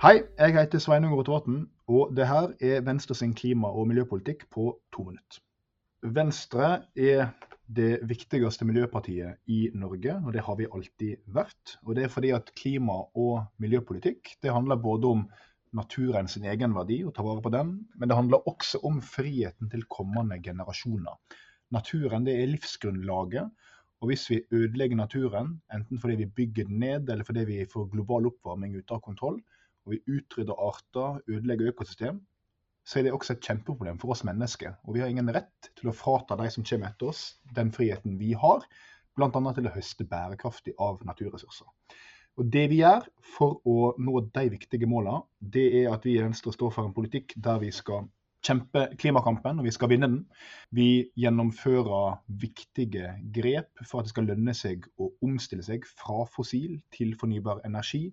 Hei, jeg heter Sveinung Rotevatn, og det her er Venstre sin klima- og miljøpolitikk på to minutter. Venstre er det viktigste miljøpartiet i Norge, og det har vi alltid vært. Og det er fordi at klima- og miljøpolitikk det handler både om naturen sin egenverdi, å ta vare på den, men det handler også om friheten til kommende generasjoner. Naturen det er livsgrunnlaget, og hvis vi ødelegger naturen, enten fordi vi bygger den ned eller fordi vi får global oppvarming ute av kontroll, og vi utrydder arter, ødelegger økosystem, så er det også et kjempeproblem for oss mennesker. Og vi har ingen rett til å frata de som kommer etter oss, den friheten vi har, bl.a. til å høste bærekraftig av naturressurser. Og Det vi gjør for å nå de viktige målene, det er at vi i Venstre står for en politikk der vi skal kjempe klimakampen, og vi skal vinne den. Vi gjennomfører viktige grep for at det skal lønne seg å omstille seg fra fossil til fornybar energi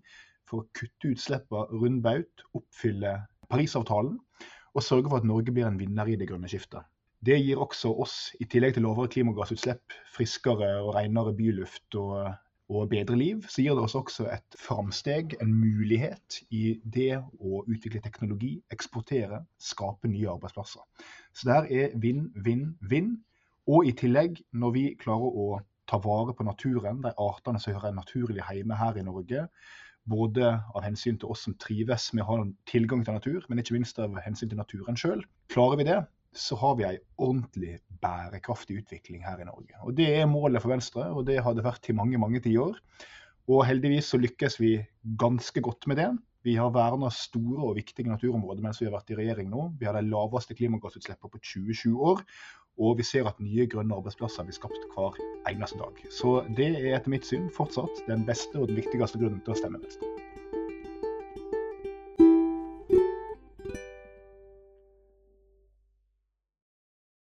for å kutte utslippene rundt baut, oppfylle Parisavtalen og sørge for at Norge blir en vinner i det grønne skiftet. Det gir også oss, i tillegg til lavere klimagassutslipp, friskere og renere byluft og, og bedre liv, så gir det oss også et framsteg, en mulighet i det å utvikle teknologi, eksportere, skape nye arbeidsplasser. Så det her er vinn, vinn, vinn. Og i tillegg, når vi klarer å ta vare på naturen, de artene som hører naturlig hjemme her i Norge, både av hensyn til oss som trives med å ha tilgang til natur, men ikke minst av hensyn til naturen sjøl. Klarer vi det, så har vi ei ordentlig bærekraftig utvikling her i Norge. Og Det er målet for Venstre, og det har det vært i mange mange tiår. Og heldigvis så lykkes vi ganske godt med det. Vi har verna store og viktige naturområder mens vi har vært i regjering nå. Vi har de laveste klimagassutslippene på 27 år. Og vi ser at nye grønne arbeidsplasser blir skapt hver eneste dag. Så det er etter mitt syn fortsatt den beste og den viktigste grunnen til å stemme Venstre.